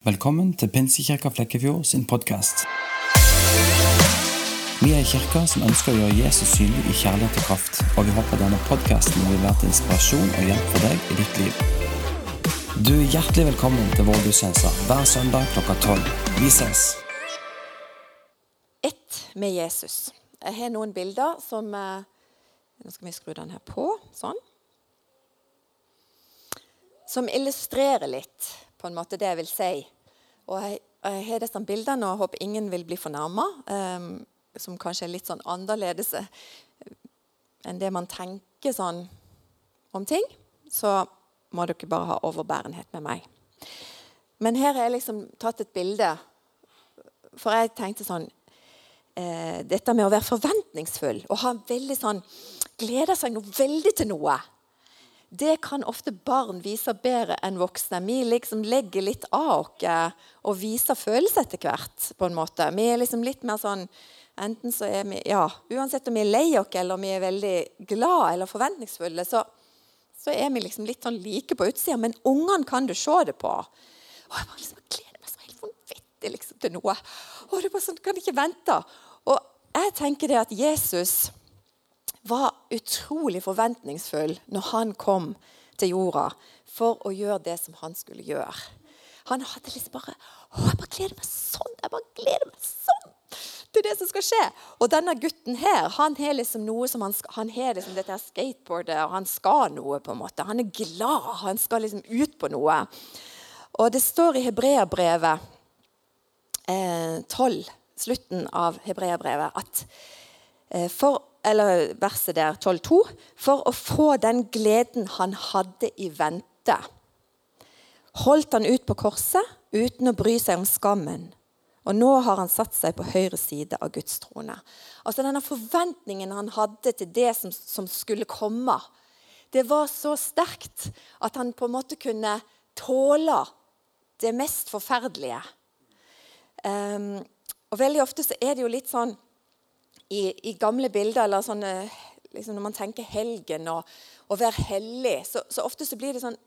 Velkommen til Pinsekirka Flekkefjord sin podkast. Vi er en kirke som ønsker å gjøre Jesus synlig i kjærlighet og kraft, og vi håper denne podkasten vil være til inspirasjon og hjelp for deg i ditt liv. Du er hjertelig velkommen til vår gudstjeneste hver søndag klokka tolv. Vi ses! Ett med Jesus. Jeg har noen bilder som eh, Nå skal vi skru den her på. Sånn. Som illustrerer litt på en måte det jeg vil si. Og jeg, jeg har disse bildene og jeg håper ingen vil bli fornærma, um, som kanskje er litt sånn annerledes eh, enn det man tenker sånn om ting. Så må dere bare ha overbærenhet med meg. Men her har jeg liksom tatt et bilde, for jeg tenkte sånn eh, Dette med å være forventningsfull og ha veldig sånn Glede seg noe veldig til noe det kan ofte barn vise bedre enn voksne. Vi liksom legger litt av oss og viser følelser etter hvert. på en måte. Vi er liksom litt mer sånn enten så er vi, ja, Uansett om vi er lei oss eller om vi er veldig glad eller forventningsfulle, så, så er vi liksom litt sånn like på utsida. Men ungene kan du se det på. Og jeg bare liksom, gleder meg så helt vanvittig liksom, til noe. Og det bare sånn, kan ikke vente. Og jeg tenker det at Jesus var utrolig forventningsfull når han kom til jorda for å gjøre det som han skulle gjøre. Han hadde liksom bare å, jeg bare gleder meg sånn! Jeg bare gleder meg sånn til det som skal skje. Og denne gutten her, han har liksom noe som han, han har liksom dette her skateboardet, og han skal noe. på en måte. Han er glad. Han skal liksom ut på noe. Og det står i Hebreabrevet eh, 12, slutten av Hebreabrevet, at eh, for eller verset der, 12,2, for å få den gleden han hadde i vente. Holdt han ut på korset uten å bry seg om skammen. Og nå har han satt seg på høyre side av Guds trone. Altså Denne forventningen han hadde til det som, som skulle komme, det var så sterkt at han på en måte kunne tåle det mest forferdelige. Um, og Veldig ofte så er det jo litt sånn i, i gamle bilder, eller sånne, liksom når man tenker helgen og å være hellig, så, så, ofte så blir det sånn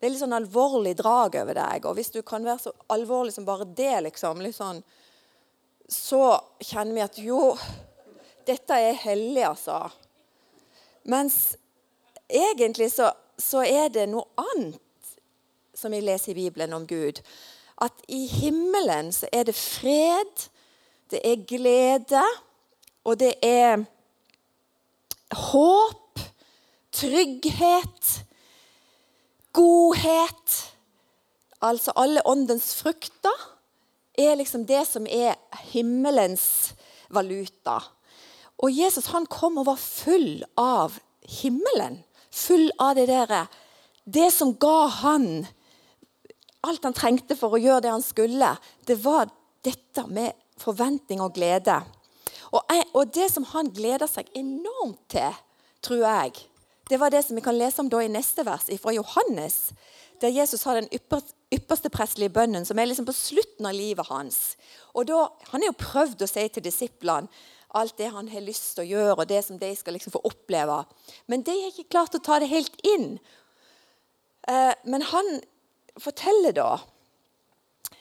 veldig sånn alvorlig drag over deg. Og hvis du kan være så alvorlig som bare det, liksom, sånn, så kjenner vi at jo, dette er hellig, altså. Mens egentlig så, så er det noe annet som vi leser i Bibelen om Gud. At i himmelen så er det fred, det er glede, og det er håp, trygghet, godhet Altså alle åndens frukter er liksom det som er himmelens valuta. Og Jesus han kom og var full av himmelen. Full av det der, Det som ga han alt han trengte for å gjøre det han skulle, det var dette med forventning og glede. Og, jeg, og, det som han gleder seg enormt til, tror jeg, det var det som vi kan lese om da i neste vers fra Johannes, der Jesus har den ypperste, ypperste prestelige bønnen, som er liksom på slutten av livet hans. Og da, Han har jo prøvd å si til disiplene alt det han har lyst til å gjøre, og det som de skal liksom få oppleve. Men de har ikke klart å ta det helt inn. Eh, men han forteller da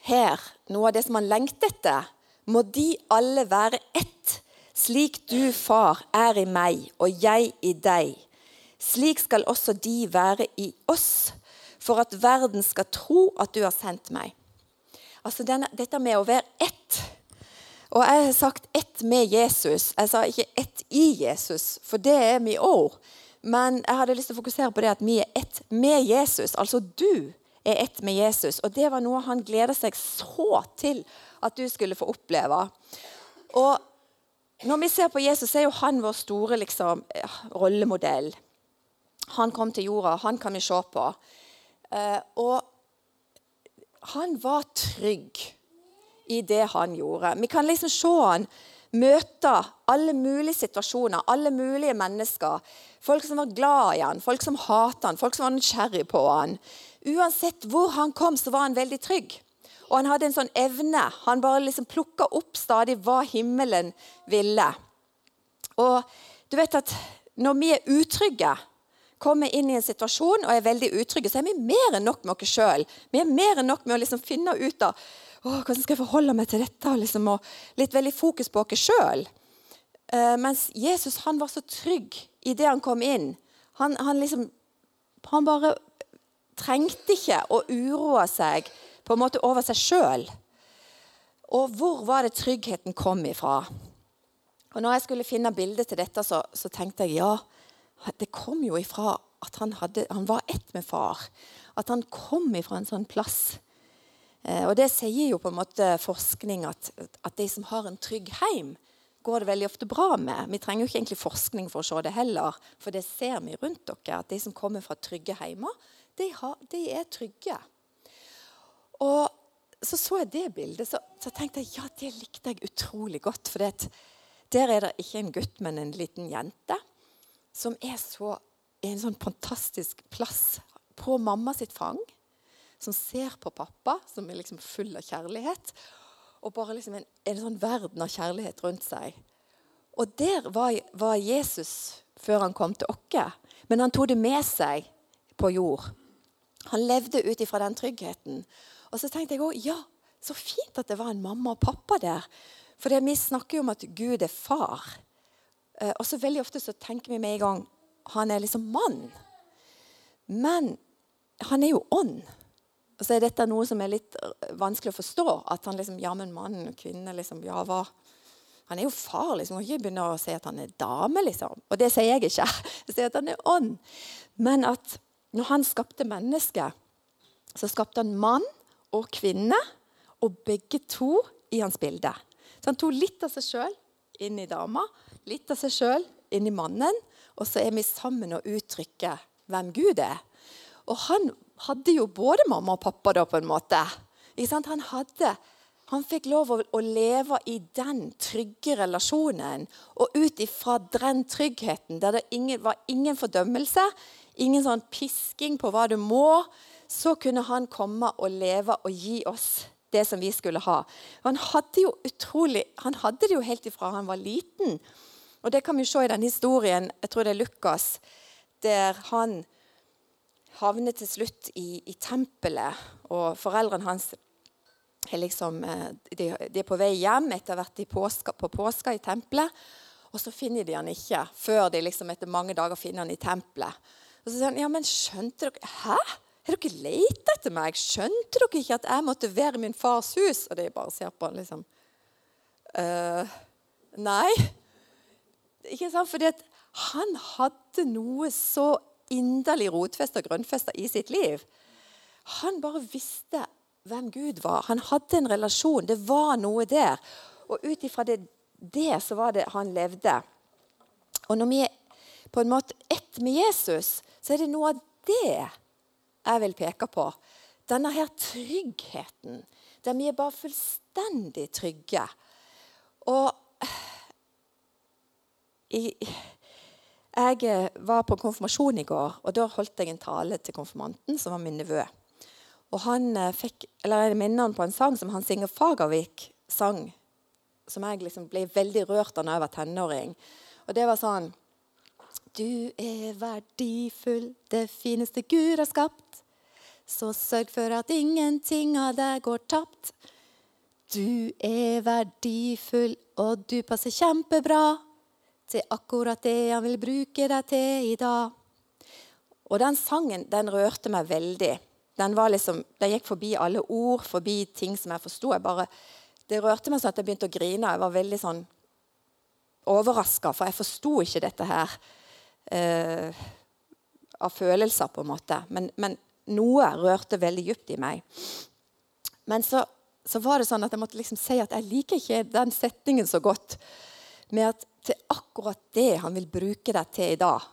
her noe av det som han lengter etter. Må de alle være ett, slik du, far, er i meg og jeg i deg. Slik skal også de være i oss, for at verden skal tro at du har sendt meg. Altså denne, Dette med å være ett. Og jeg har sagt ett med Jesus. Jeg sa ikke ett i Jesus, for det er vi òg. Men jeg hadde lyst til å fokusere på det at vi er ett med Jesus. Altså du er ett med Jesus. Og det var noe han gleda seg så til at du skulle få oppleve. Og når vi ser på Jesus, så er jo han vår store liksom, rollemodell. Han kom til jorda, han kan vi se på. Eh, og han var trygg i det han gjorde. Vi kan liksom se han møte alle mulige situasjoner, alle mulige mennesker. Folk som var glad i han, folk som hatet han, folk som var nysgjerrig på han. Uansett hvor han kom, så var han veldig trygg. Og han hadde en sånn evne. Han bare liksom plukka opp stadig hva himmelen ville. Og du vet at når vi er utrygge, kommer inn i en situasjon og er veldig utrygge, så er vi mer enn nok med oss sjøl. Vi er mer enn nok med å liksom finne ut av hvordan skal jeg forholde meg til dette. Liksom, og litt veldig fokus på oss sjøl. Uh, mens Jesus han var så trygg i det han kom inn. Han, han, liksom, han bare trengte ikke å uroe seg på en måte over seg sjøl. Og hvor var det tryggheten kom ifra? Og når jeg skulle finne bildet til dette, så, så tenkte jeg ja, det kom jo ifra at han, hadde, han, var ett med far. At han kom ifra en sånn plass. Eh, og det sier jo på en måte forskning at, at de som har en trygg heim, går det veldig ofte bra med. Vi trenger jo ikke egentlig forskning for å se det heller, for det ser vi rundt dere. At de som kommer fra trygge heimer, de, har, de er trygge. Og så så jeg det bildet, så, så, tenkte jeg ja, det likte jeg utrolig godt. For der er det ikke en gutt, men en liten jente som er så en sånn fantastisk plass på mamma sitt fang. Som ser på pappa, som er liksom full av kjærlighet. Og bare liksom en, en sånn verden av kjærlighet rundt seg. Og der var, var Jesus før han kom til oss. Men han tok det med seg på jord. Han levde ut ifra den tryggheten. Og så tenkte jeg òg ja, så fint at det var en mamma og pappa der. For vi snakker jo om at Gud er far. Eh, og så veldig ofte så tenker vi med en gang han er liksom mann. Men han er jo ånd. Og så er dette noe som er litt eh, vanskelig å forstå. At han liksom Ja, men mann og kvinne, liksom Ja, hva Han er jo far, liksom. Kan ikke begynne å si at han er dame, liksom. Og det sier jeg ikke. Jeg sier at han er ånd. Men at når han skapte mennesket, så skapte han mann og kvinne, og begge to i hans bilde. Så han tok litt av seg sjøl inn i dama, litt av seg sjøl inn i mannen, og så er vi sammen og uttrykker hvem Gud er. Og han hadde jo både mamma og pappa da, på en måte. Han, hadde, han fikk lov å, å, leve i den trygge relasjonen. Og ut ifra den tryggheten, der det ingen, var ingen fordømmelse, ingen sånn pisking på hva du må, så kunne han komme og leve og gi oss det som vi skulle ha. Han hadde jo utrolig, han hadde det jo helt ifra han var liten. Og Det kan vi se i den historien, jeg tror det er Lukas, der han havner til slutt i, i tempelet. Og foreldrene hans er, liksom, eh, de, de er på vei hjem etter å ha vært påska, på påska i tempelet. Og så finner de han ikke før de liksom etter mange dager finner han i tempelet. Og så sier han, ja, men skjønte dere, Hæ? Har dere lett etter meg? Skjønte dere ikke at jeg måtte være i min fars hus? Og de bare ser på han liksom uh, Nei. Ikke sant? Fordi at han hadde noe så inderlig rotfesta og grønnfesta i sitt liv. Han bare visste hvem Gud var. Han hadde en relasjon. Det var noe der. Og ut ifra det, det, så var det han levde. Og når vi er på en måte ett med Jesus, så er det noe av det jeg vil peke på. Denne her tryggheten, der vi er bare fullstendig trygge. Og jeg, var på konfirmasjon i går, og da holdt jeg en tale til konfirmanten, som var min nevø. Og han eh, fikk, eller Jeg minner han på en sang som Hans Inger Fagervik sang, som jeg liksom ble veldig rørt av da jeg var tenåring. Og det var sånn Du er verdifull, det fineste Gud har skapt. Så sørg for at ingenting av deg går tapt. Du er verdifull, og du passer kjempebra til akkurat det han vil bruke deg til i dag. Og den sangen den rørte meg veldig. Den, liksom, den gikk forbi alle ord, forbi ting som jeg forsto. Det rørte meg sånn at jeg begynte å grine. Jeg var veldig sånn overraska, for jeg forsto ikke dette her eh, av følelser, på en måte. Men, men noe rørte veldig dypt i meg. Men så, så, var det sånn at jeg måtte liksom si at jeg liker ikke den setningen så godt med at til akkurat det han vil bruke deg til i dag.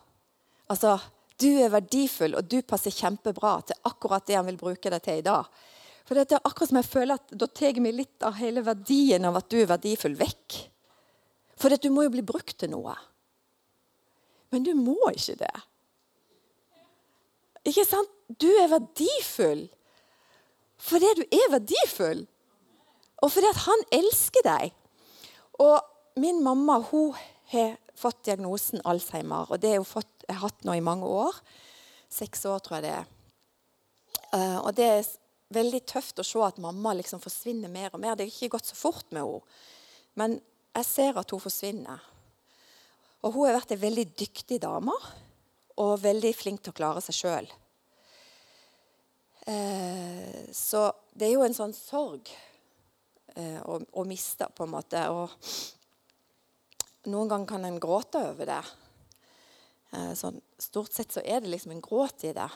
Altså, du er verdifull, og du passer kjempebra til akkurat det han vil bruke deg til i dag. For det er akkurat som jeg føler at Da tar vi litt av hele verdien av at du er verdifull, vekk. For du må jo bli brukt til noe. Men du må ikke det. Ikke sant? Du er verdifull fordi du er verdifull. Og fordi at han elsker deg. Og min mamma hun har fått diagnosen Alzheimer. og Det har hun fått har hatt nå i mange år. Seks år, tror jeg det er. Uh, og det er veldig tøft å se at mamma liksom forsvinner mer og mer. Det har ikke gått så fort med henne. Men jeg ser at hun forsvinner. Og hun har vært ei veldig dyktig dame og veldig flink til å klare seg sjøl. Eh, så det er jo en sånn sorg eh, å, miste, på en måte. Og noen ganger kan en gråte over det. Eh, sånn, stort sett så er det liksom en gråt i det.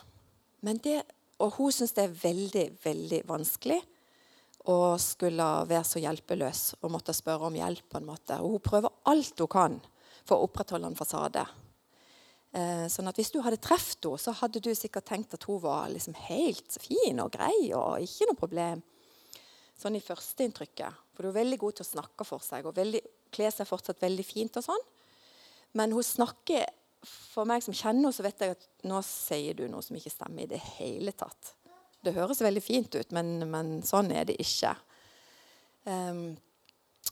Men det og hun syns det er veldig, veldig vanskelig å skulle være så hjelpeløs og måtte spørre om hjelp. på en måte. Og hun prøver alt hun kan for å opprettholde en fasade. Eh, sånn at Hvis du hadde truffet henne, så hadde du sikkert tenkt at hun var liksom helt fin og grei og ikke noe problem. Sånn i førsteinntrykket. For hun er veldig god til å snakke for seg og kler seg fortsatt veldig fint. og sånn. Men hun snakker for meg som kjenner henne, så vet jeg at nå sier du noe som ikke stemmer i det hele tatt. Det høres veldig fint ut, men, men sånn er det ikke. Um,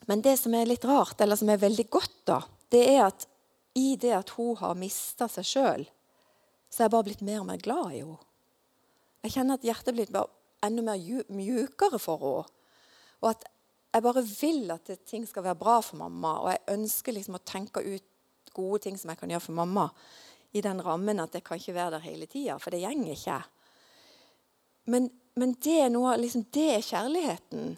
men det som er litt rart, eller som er veldig godt, da, det er at i det at hun har mista seg sjøl, så er jeg bare blitt mer og mer glad i henne. Jeg kjenner at hjertet er blitt enda mer mjukere for henne. Og at jeg bare vil at ting skal være bra for mamma, og jeg ønsker liksom å tenke ut gode ting som jeg kan gjøre for mamma, i den rammen at jeg kan ikke være der hele tida, for det gjenger ikke. Men, men det, er noe, liksom, det er kjærligheten.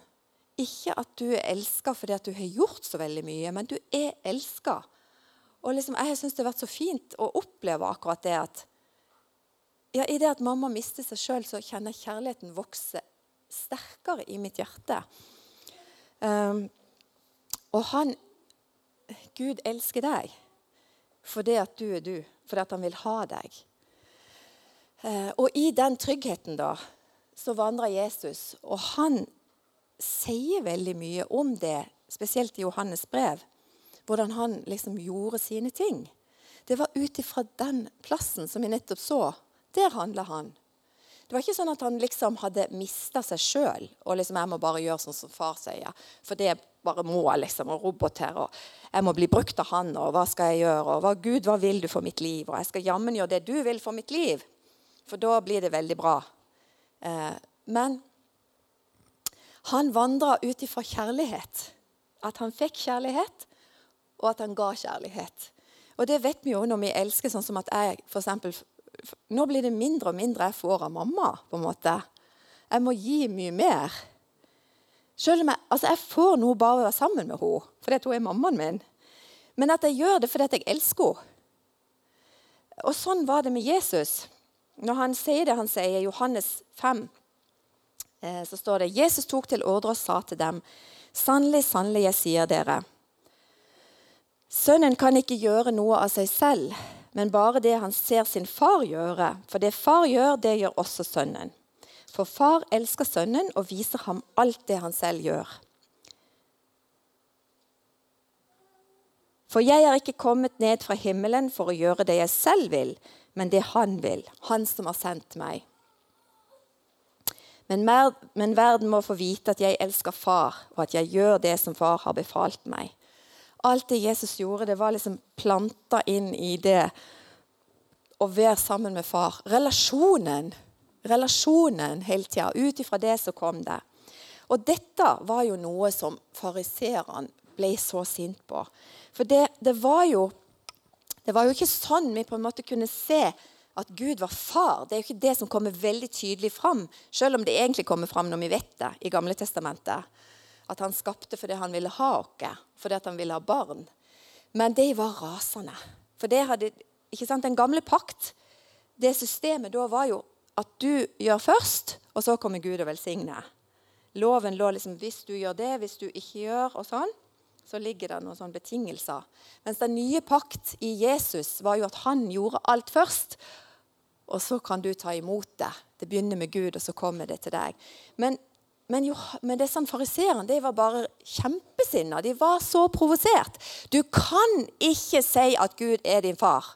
Ikke at du er elska fordi at du har gjort så veldig mye, men du er elska. Og liksom, jeg syns det har vært så fint å oppleve akkurat det at ja, I det at mamma mister seg sjøl, så kjenner jeg kjærligheten vokse sterkere i mitt hjerte. Um, og han Gud elsker deg fordi at du er du, fordi at han vil ha deg. Uh, og i den tryggheten da, så vandrer Jesus, og han sier veldig mye om det, spesielt i Johannes brev, hvordan han liksom gjorde sine ting. Det var ut ifra den plassen som vi nettopp så. Der handla han. Det var ikke sånn at han liksom hadde mista seg sjøl og liksom, jeg må bare gjøre sånn som far sier. For det bare må, liksom, og robot her, og jeg må bli brukt av han, og hva skal jeg gjøre, og hva, Gud, hva vil du for mitt liv? Og jeg skal jammen gjøre det du vil for mitt liv, for da blir det veldig bra. Eh, men han vandra ut ifra kjærlighet. At han fikk kjærlighet, og at han ga kjærlighet. Og det vet vi jo når vi elsker, sånn som at jeg eksempel, nå blir det mindre og mindre jeg får av mamma. på en måte. Jeg må gi mye mer. Selv om jeg, altså jeg får noe bare å være sammen med henne, fordi hun er mammaen min. Men at jeg gjør det fordi jeg elsker henne. Og sånn var det med Jesus. Når han sier det han sier i Johannes 5, eh, så står det Jesus tok til ordre og sa til dem.: Sannelig, sannelig, jeg sier dere. Sønnen kan ikke gjøre noe av seg selv, men bare det han ser sin far gjøre. For det far gjør, det gjør også sønnen. For far elsker sønnen og viser ham alt det han selv gjør. For jeg er ikke kommet ned fra himmelen for å gjøre det jeg selv vil, men det han vil, han som har sendt meg. Men, men verden må få vite at jeg elsker far, og at jeg gjør det som far har befalt meg. Alt det Jesus gjorde, det var liksom planta inn i det å være sammen med far. Relasjonen. Relasjonen hele tida. Ut ifra det så kom det. Og dette var jo noe som fariseerne ble så sint på. For det, det, var jo, det var jo ikke sånn vi på en måte kunne se at Gud var far. Det er jo ikke det som kommer veldig tydelig fram, selv om det egentlig kommer fram når vi vet det i Gamle Testamentet. At han skapte fordi han ville ha oss, fordi han ville ha barn. Men de var rasende. For det hadde, ikke sant, Den gamle pakt, det systemet da var jo at du gjør først, og så kommer Gud og velsigner. Loven lå liksom hvis du gjør det, hvis du ikke gjør, og sånn. Så ligger det noen sånne betingelser. Mens den nye pakt i Jesus var jo at han gjorde alt først. Og så kan du ta imot det. Det begynner med Gud, og så kommer det til deg. Men, men, jo, men det sånn fariseerne de var bare kjempesinna. De var så provosert. Du kan ikke si at Gud er din far.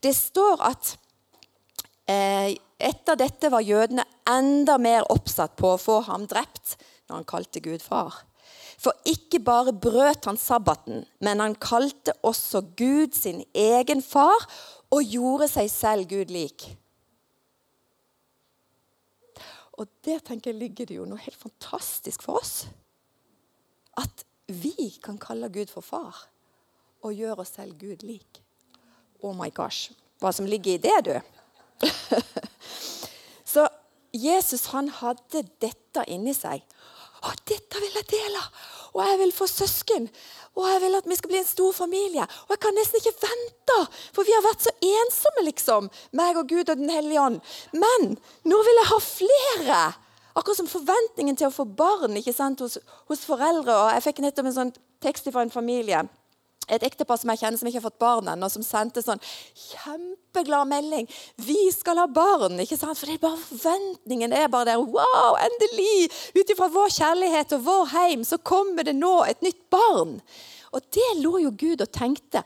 Det står at eh, etter dette var jødene enda mer oppsatt på å få ham drept når han kalte Gud far. For ikke bare brøt han sabbaten, men han kalte også Gud sin egen far og gjorde seg selv Gud lik. Og der tenker jeg ligger det jo noe helt fantastisk for oss. At vi kan kalle Gud for far og gjøre oss selv Gud lik. Oh my gosh. Hva som ligger i det, du. Så Jesus han hadde dette inni seg. Å, dette vil jeg dele! Og jeg vil få søsken. Og jeg vil at vi skal bli en stor familie. Og jeg kan nesten ikke vente, for vi har vært så ensomme, liksom. Meg og Gud og Den hellige ånd. Men nå vil jeg ha flere. Akkurat som forventningen til å få barn ikke sant, hos, hos foreldre. og Jeg fikk nettopp en sånn tekst fra en familie et ektepar som jeg kjenner som ikke har fått barn ennå, som sendte sånn kjempeglad melding. 'Vi skal ha barn!' ikke sant? For det er bare forventningen er bare der. Wow, endelig! Ut ifra vår kjærlighet og vår heim så kommer det nå et nytt barn. Og det lå jo Gud og tenkte.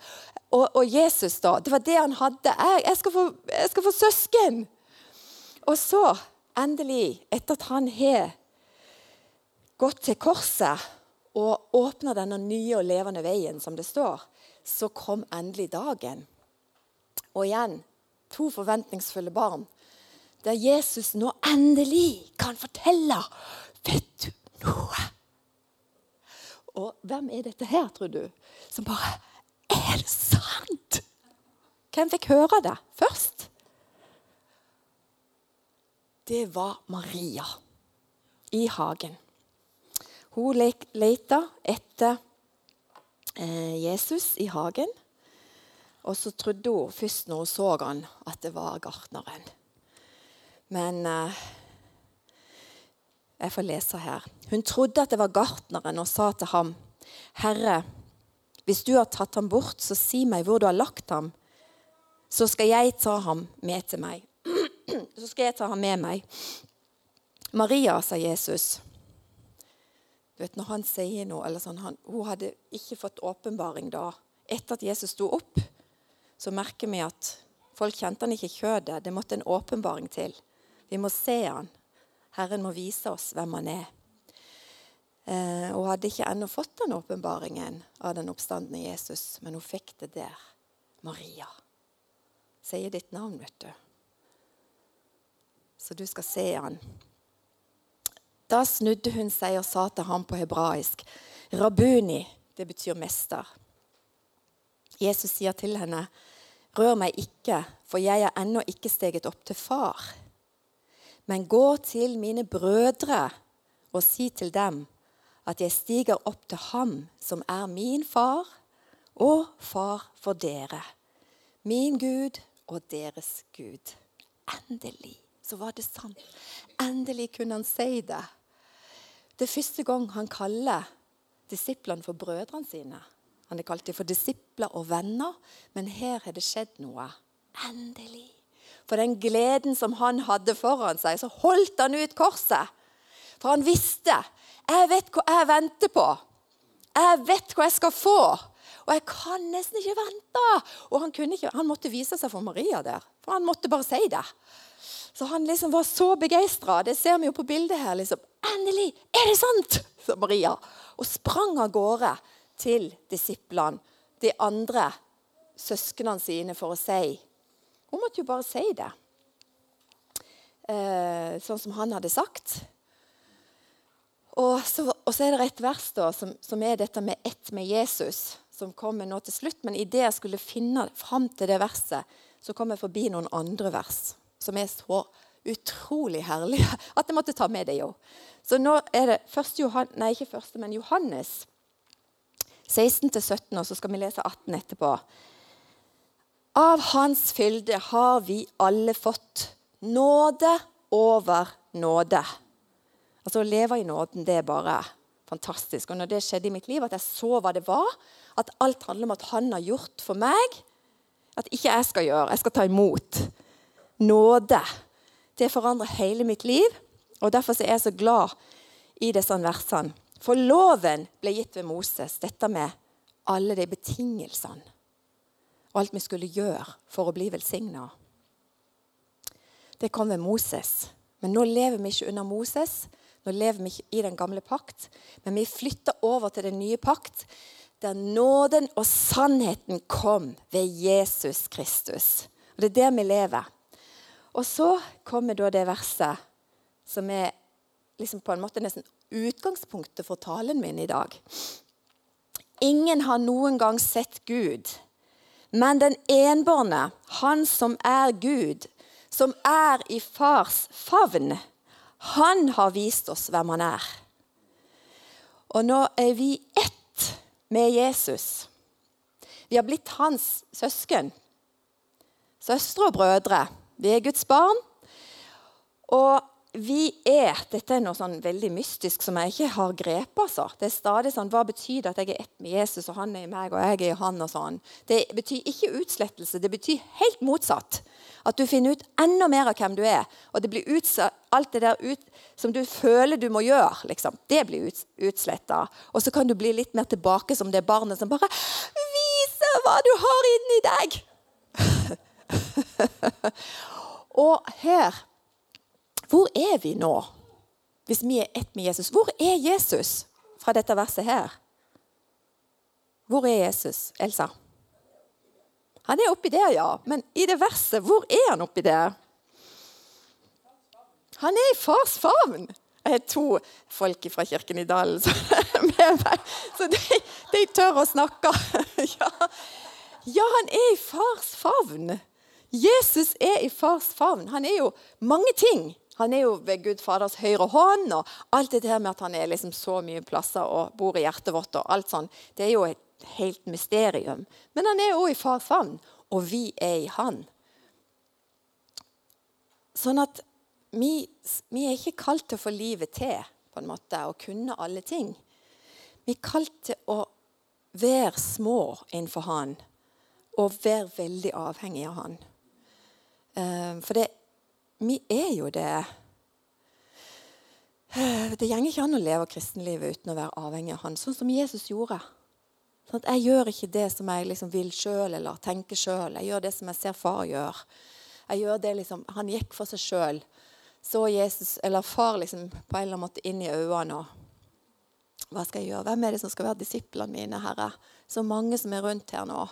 Og, og Jesus, da. Det var det han hadde. Jeg, jeg, skal, få, jeg skal få søsken! Og så, endelig, etter at han har gått til korset og åpna denne nye og levende veien, som det står, så kom endelig dagen. Og igjen to forventningsfulle barn, der Jesus nå endelig kan fortelle Vet du noe? Og hvem er dette her, tror du, som bare Er det sant? Hvem fikk høre det først? Det var Maria i hagen. Hun leita etter eh, Jesus i hagen. Og så trodde hun først når hun så han, at det var gartneren. Men eh, jeg får lese her. Hun trodde at det var gartneren og sa til ham, 'Herre, hvis du har tatt ham bort, så si meg hvor du har lagt ham.' 'Så skal jeg ta ham med til meg.' så skal jeg ta ham med meg. Maria, sa Jesus. Vet, når han sier noe, eller sånn, han, Hun hadde ikke fått åpenbaring da. Etter at Jesus sto opp, så merker vi at folk kjente han ikke i kjødet. Det måtte en åpenbaring til. Vi må se han. Herren må vise oss hvem han er. Eh, hun hadde ikke ennå fått den åpenbaringen av den oppstandende Jesus, men hun fikk det der. Maria. Sier ditt navn, vet du. Så du skal se han. Da snudde hun seg og sa til ham på hebraisk, 'Rabuni', det betyr mester. Jesus sier til henne, 'Rør meg ikke, for jeg er ennå ikke steget opp til far.' 'Men gå til mine brødre og si til dem' 'at jeg stiger opp til ham som er min far, og far for dere.' 'Min Gud og deres Gud.' Endelig så var det sant. Endelig kunne han si det. Det er første gang han kaller disiplene for brødrene sine. Han er kalt dem for disipler og venner, men her har det skjedd noe. Endelig. For den gleden som han hadde foran seg, så holdt han ut korset. For han visste jeg vet hva jeg venter på. Jeg vet hva jeg skal få. Og jeg kan nesten ikke vente. Og han, ikke, han måtte vise seg for Maria der. For han måtte bare si det. Så han liksom var så begeistra. Det ser vi jo på bildet her. liksom. 'Endelig! Er det sant?' sa Maria. Og sprang av gårde til disiplene, de andre søsknene sine, for å si Hun måtte jo bare si det. Eh, sånn som han hadde sagt. Og så, og så, er det et vers da, som, som, er dette med ett med Jesus, som kommer nå til slutt. Men idet jeg skulle finne fram til det verset, så kom jeg forbi noen andre vers som er så utrolig herlige at jeg måtte ta med det. jo. Så nå er det første Johan, nei, ikke første, men Johannes 16-17, og så skal vi lese 18 etterpå. Av Hans fylde har vi alle fått nåde over nåde. Altså Å leve i nåden, det er bare fantastisk. Og når det skjedde i mitt liv, at jeg så hva det var, at alt handler om at han har gjort for meg, at ikke jeg skal gjøre, jeg skal ta imot. Nåde. Det forandrer hele mitt liv. Og Derfor er jeg så glad i disse versene. For loven ble gitt ved Moses, dette med alle de betingelsene. Og alt vi skulle gjøre for å bli velsigna. Det kom ved Moses. Men nå lever vi ikke under Moses. Nå lever vi ikke i den gamle pakt. Men vi flytter over til den nye pakt, der nåden og sannheten kom ved Jesus Kristus. Og Det er der vi lever. Og så kommer da det verset som er liksom på en måte nesten utgangspunktet for talen min i dag. Ingen har noen gang sett Gud, men den enbårne, han som er Gud, som er i fars favn, han har vist oss hvem han er. Og nå er vi ett med Jesus. Vi har blitt hans søsken. Søstre og brødre. Vi er Guds barn. Og vi er Dette er noe sånn veldig mystisk som jeg ikke har grepet. Altså. Det er stadig sånn, Hva betyr det at jeg er ett med Jesus, og han er i meg, og jeg er i han? og sånn. Det betyr ikke utslettelse. Det betyr helt motsatt. At du finner ut enda mer av hvem du er. Og det blir utsatt, alt det der ut, som du føler du må gjøre, liksom, det blir ut, utsletta. Og så kan du bli litt mer tilbake som det barnet som bare viser hva du har inni deg. og her hvor er vi nå, hvis vi er ett med Jesus? Hvor er Jesus fra dette verset her? Hvor er Jesus, Elsa? Han er oppi der, ja. Men i det verset, hvor er han oppi der? Han er i fars favn. Jeg har to folk fra Kirken i Dalen med meg, så de, de tør å snakke. Ja. ja, han er i fars favn. Jesus er i fars favn. Han er jo mange ting. Han er jo ved Gud Faders høyre hånd, og alt det her med at han er liksom så mye plasser og bor i hjertet vårt, og alt sånn, det er jo et helt mysterium. Men han er òg i fars favn, og vi er i han. Sånn at vi, vi, er ikke kalt til å få livet til, på en måte, og kunne alle ting. Vi er kalt til å være små innenfor han, og være veldig avhengig av han. Uh, for det vi er jo det. Det går ikke an å leve kristenlivet uten å være avhengig av Han, sånn som Jesus gjorde. Sånn jeg gjør ikke det som jeg liksom vil sjøl eller tenker sjøl. Jeg gjør det som jeg ser far gjør. Jeg gjør det liksom, Han gikk for seg sjøl. Så Jesus, eller far liksom, på en eller annen måte inn i øynene. og Hva skal jeg gjøre? Hvem er det som skal være disiplene mine, Herre? Så mange som er rundt her nå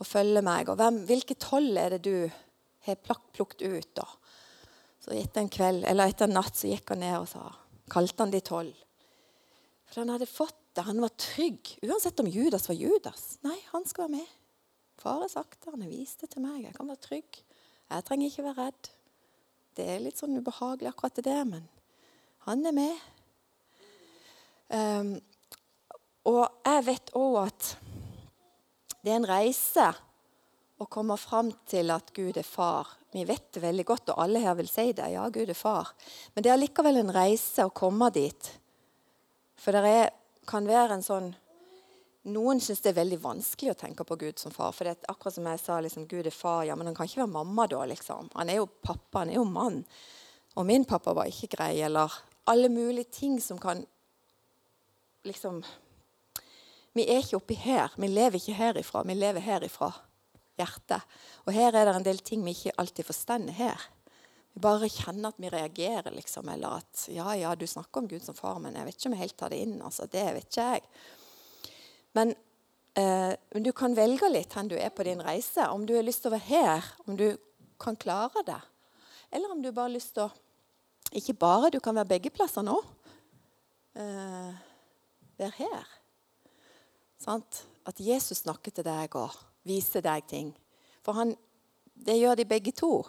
og følger meg. Og hvem, hvilke tolv er det du har plukket ut? da? Så etter en kveld, eller etter en natt så gikk han ned og sa, kalte han de tolv. For han hadde fått det. Han var trygg, uansett om Judas var Judas. Nei, han skal være med. Far har sagt det, han har vist det til meg. Jeg kan være trygg. Jeg trenger ikke være redd. Det er litt sånn ubehagelig, akkurat det der, men han er med. Um, og jeg vet òg at det er en reise å komme fram til at Gud er far vi vet det veldig godt, og alle her vil si det. Ja, Gud er far. Men det er likevel en reise å komme dit. For det er, kan være en sånn Noen syns det er veldig vanskelig å tenke på Gud som far. For det er akkurat som jeg sa, liksom, Gud er far. Ja, men han kan ikke være mamma da, liksom. Han er jo pappa, han er jo mann. Og min pappa var ikke grei. Eller alle mulige ting som kan liksom Vi er ikke oppi her. Vi lever ikke herifra. Vi lever herifra hjertet. Og her er det en del ting vi ikke alltid forstår her. Vi bare kjenner at vi reagerer, liksom. Eller at ja, ja, du snakker om Gud som far, men jeg vet ikke om jeg helt tar det inn. altså, Det vet ikke jeg. Men eh, du kan velge litt hvor du er på din reise. Om du har lyst til å være her, om du kan klare det. Eller om du bare har lyst til å Ikke bare, du kan være begge plasser nå. Eh, være her. Sant? At Jesus snakker til deg og viser deg ting. For han, det gjør de begge to.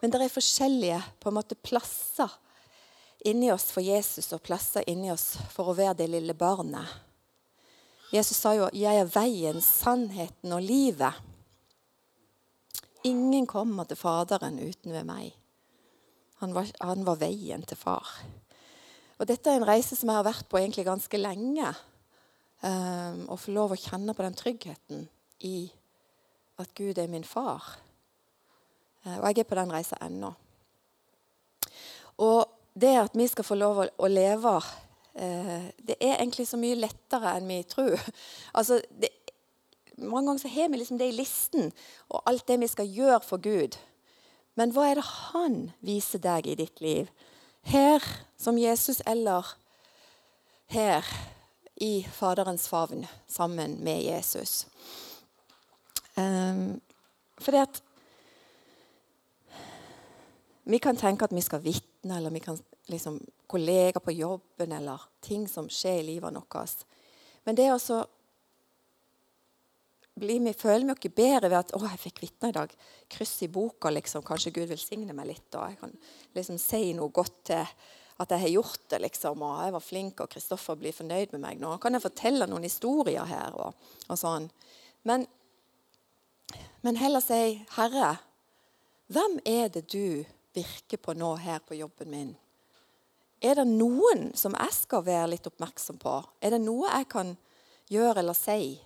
Men det er forskjellige på en måte plasser inni oss for Jesus og plasser inni oss for å være det lille barnet. Jesus sa jo 'Jeg er veien, sannheten og livet'. Ingen kommer til Faderen uten ved meg. Han var, han var, veien til far. Og Dette er en reise som jeg har vært på egentlig ganske lenge. Um, å få lov å kjenne på den tryggheten i at Gud er min far. Eh, og jeg er på den reisa ennå. Og det at vi skal få lov å, leve, eh, det er egentlig så mye lettere enn vi tror. Altså, det, mange ganger så har vi liksom det i listen, og alt det vi skal gjøre for Gud. Men hva er det han viser deg i ditt liv? Her som Jesus, eller her i Faderens favn sammen med Jesus? Um, fordi at Vi kan tenke at vi skal vitne, eller vi kan liksom kollegaer på jobben, eller ting som skjer i livet vårt. Men det å bli med, føler vi oss bedre ved at 'Å, jeg fikk vitne i dag'. Kryss i boka, liksom. Kanskje Gud velsigne meg litt. Og jeg kan liksom si noe godt til at jeg har gjort det, liksom. Og jeg var flink, og Kristoffer blir fornøyd med meg. Nå kan jeg fortelle noen historier her. og, og sånn. Men, men heller si 'Herre, hvem er det du virker på nå her på jobben min?' Er det noen som jeg skal være litt oppmerksom på? Er det noe jeg kan gjøre eller si?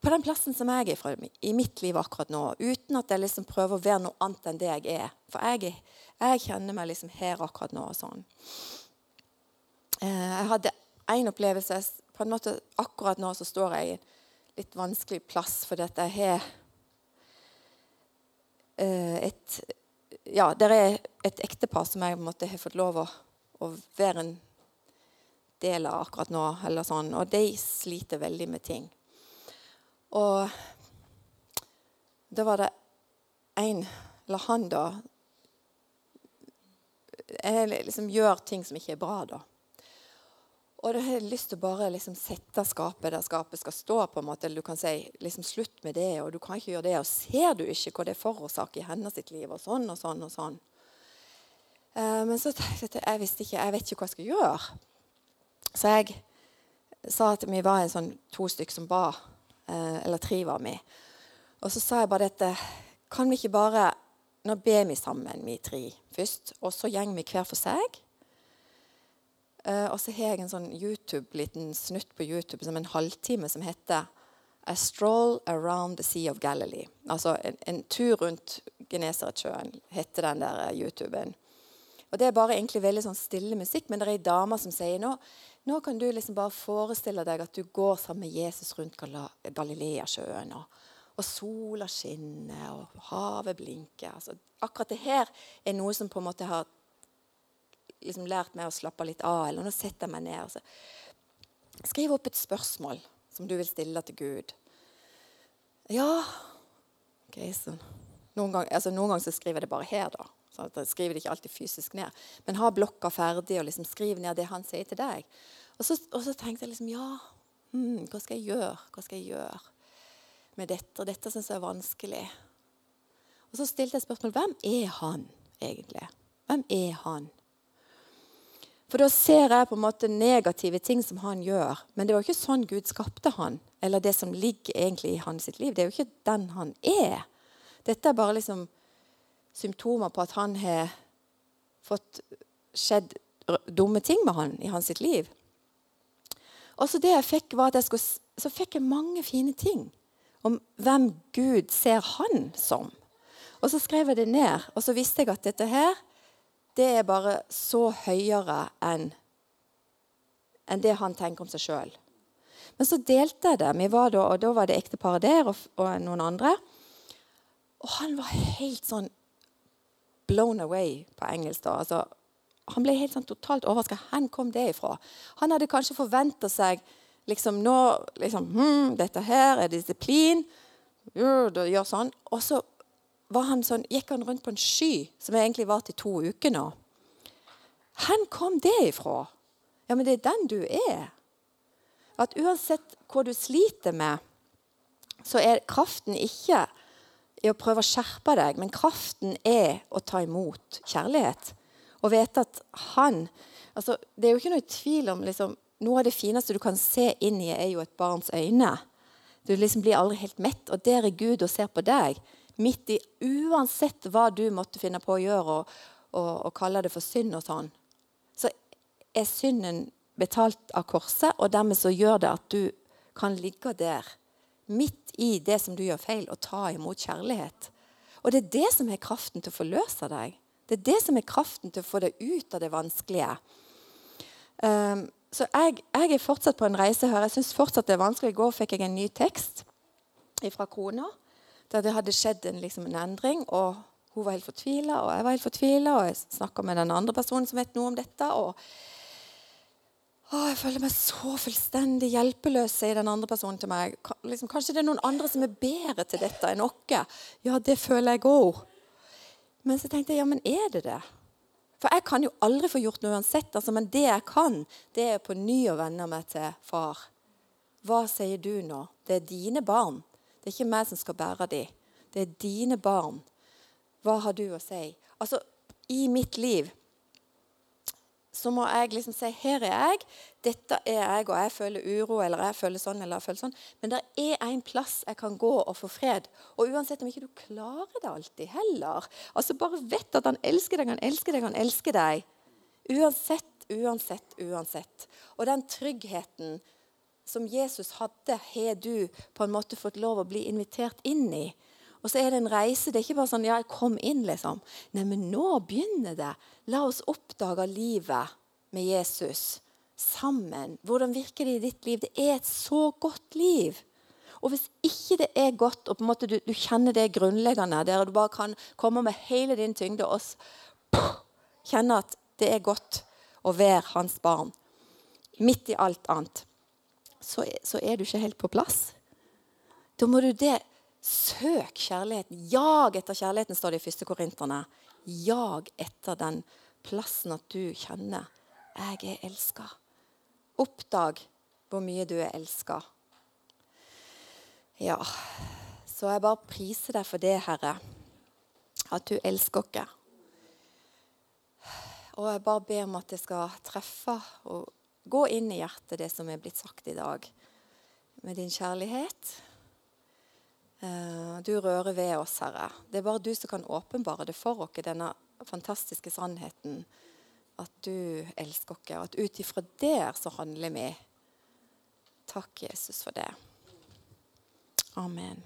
På den plassen som jeg er fra i mitt liv akkurat nå, uten at jeg liksom prøver å være noe annet enn det jeg er. For jeg, jeg kjenner meg liksom her akkurat nå og sånn. Eh, jeg hadde en opplevelse på en måte Akkurat nå så står jeg i litt vanskelig plass fordi at jeg har eh, et ja, det er et ektepar som jeg måtte, har fått lov å, å, være en del av akkurat nå. eller sånn, Og de sliter veldig med ting. Og da var det en, eller han, da jeg liksom gjør ting som ikke er bra, da. Og da har lyst til å bare liksom sette skapet der skapet skal stå. på en måte, eller Du kan si liksom slutt med det, og du kan ikke gjøre det. Og ser du ikke hva det forårsaker i hennes sitt liv? Og sånn og sånn og sånn. Uh, men så tenkte jeg jeg visste ikke, jeg vet ikke hva jeg skal gjøre. Så jeg sa at vi var en sånn to stykk som ba. Uh, eller tre var vi. Og så sa jeg bare dette Kan vi ikke bare Nå ber vi sammen, vi tre først. Og så går vi hver for seg. Uh, og så har jeg en sånn YouTube, liten snutt på YouTube som en halvtime som heter A Stroll Around the Sea of Galilee. Altså en, en tur rundt Genesaretsjøen, heter den der uh, YouTuben. Og Det er bare egentlig veldig sånn stille musikk, men det er ei dame som sier nå, nå kan du liksom bare forestille deg at du går sammen med Jesus rundt Galileasjøen. Og, og sola skinner, og havet blinker. Altså, akkurat det her er noe som på en måte har liksom lært meg å slappe litt av. Eller nå setter jeg meg ned. Altså. Skriv opp et spørsmål som du vil stille til Gud. Ja okay, så noen, ganger altså, gang så skriver jeg det bare her, da. Så jeg skriver det ikke alltid fysisk ned. Men ha blokka ferdig og liksom skriv ned det han sier til deg. Og så, og så tenkte jeg liksom Ja, hmm, hva skal jeg gjøre? Hva skal jeg gjøre med dette? Og dette syns jeg er vanskelig. Og så stilte jeg spørsmål hvem er han egentlig? Hvem er han? For da ser jeg på en måte negative ting som han gjør. Men det var ikke sånn Gud skapte han, eller det som ligger egentlig i hans liv. Det er jo ikke den han er. Dette er bare liksom symptomer på at han har fått skjedd dumme ting med han i hans liv. Og så det jeg fikk, var at jeg skulle, så fikk jeg mange fine ting om hvem Gud ser han som. Og så skrev jeg det ned, og så visste jeg at dette her det er bare så høyere enn enn det han tenker om seg sjøl. Men så delte jeg det. Vi var da, og da var det ekteparet der og, og, noen andre. Og han var helt sånn blown away på engelsk. da. Altså, han ble helt sånn totalt overraska. Hvor kom det ifra? Han hadde kanskje forventa seg liksom nå liksom, hm, Dette her er disiplin. Gjør sånn. Og så han sånn, gikk han rundt på en sky som egentlig var til to uker nå. Hvor kom det ifra? Ja, men det er den du er. At uansett hva du sliter med, så er kraften ikke i å prøve å skjerpe deg, men kraften er å ta imot kjærlighet. Og vite at han altså, Det er jo ikke noe tvil om liksom, Noe av det fineste du kan se inn i, er jo et barns øyne. Du liksom blir aldri helt mett, og der er Gud og ser på deg midt i Uansett hva du måtte finne på å gjøre og, og, og kalle det for synd og sånn, så er synden betalt av korset, og dermed så gjør det at du kan ligge der midt i det som du gjør feil, og ta imot kjærlighet. Og det er det som er kraften til å forløse deg. Det er det som er kraften til å få deg ut av det vanskelige. Um, så jeg, jeg, er fortsatt på en reise her. Jeg syns fortsatt det er vanskelig. I går fikk jeg en ny tekst fra kona der det hadde skjedd en, liksom, en endring. og Hun var helt fortvila, og jeg var helt fortvila. Og jeg snakka med den andre personen som vet noe om dette. og å, Jeg føler meg så fullstendig hjelpeløs, sier den andre personen til meg. Liksom, kanskje det er noen andre som er bedre til dette enn oss? Ja, det føler jeg òg. Men så tenkte jeg ja, men er det det? For jeg kan jo aldri få gjort noe uansett. Altså, men det jeg kan, det er på ny å venne meg til far. Hva sier du nå? Det er dine barn. Det er ikke meg som skal bære dem. Det er dine barn. Hva har du å si? Altså, i mitt liv så må jeg liksom si her er jeg, dette er jeg, og jeg føler uro, eller jeg føler sånn, eller jeg føler sånn. Men det er en plass jeg kan gå og få fred. Og uansett om ikke du klarer det alltid heller. Altså Bare vet at han elsker deg, han elsker deg, han elsker deg. Uansett, uansett, uansett. Og den tryggheten som Jesus hadde, har du på en måte fått lov å bli invitert inn i. Og så er det en reise. Det er ikke bare sånn ja, jeg kom inn, liksom. Nei, men nå begynner det. La oss oppdage livet med Jesus sammen. Hvordan virker det i ditt liv? Det er et så godt liv. Og hvis ikke det er godt, og på en måte du, du kjenner det grunnleggende, der du bare kan komme med hele din tyngde og kjenne at det er godt å være hans barn, midt i alt annet, så, så er du ikke helt på plass. Da må du det Søk kjærligheten. Jag etter kjærligheten, står det i første Korinterne. Jag etter den plassen at du kjenner jeg er elska. Oppdag hvor mye du er elska. Ja, så jeg bare priser deg for det, Herre, at du elsker oss. Og jeg bare ber om at det skal treffe og gå inn i hjertet, det som er blitt sagt i dag, med din kjærlighet. Eh, du rører ved oss, Herre. Det er bare du som kan åpenbare det for oss, denne fantastiske sannheten at du elsker oss, og at ut ifra der så handler vi. Takk, Jesus, for det. Amen.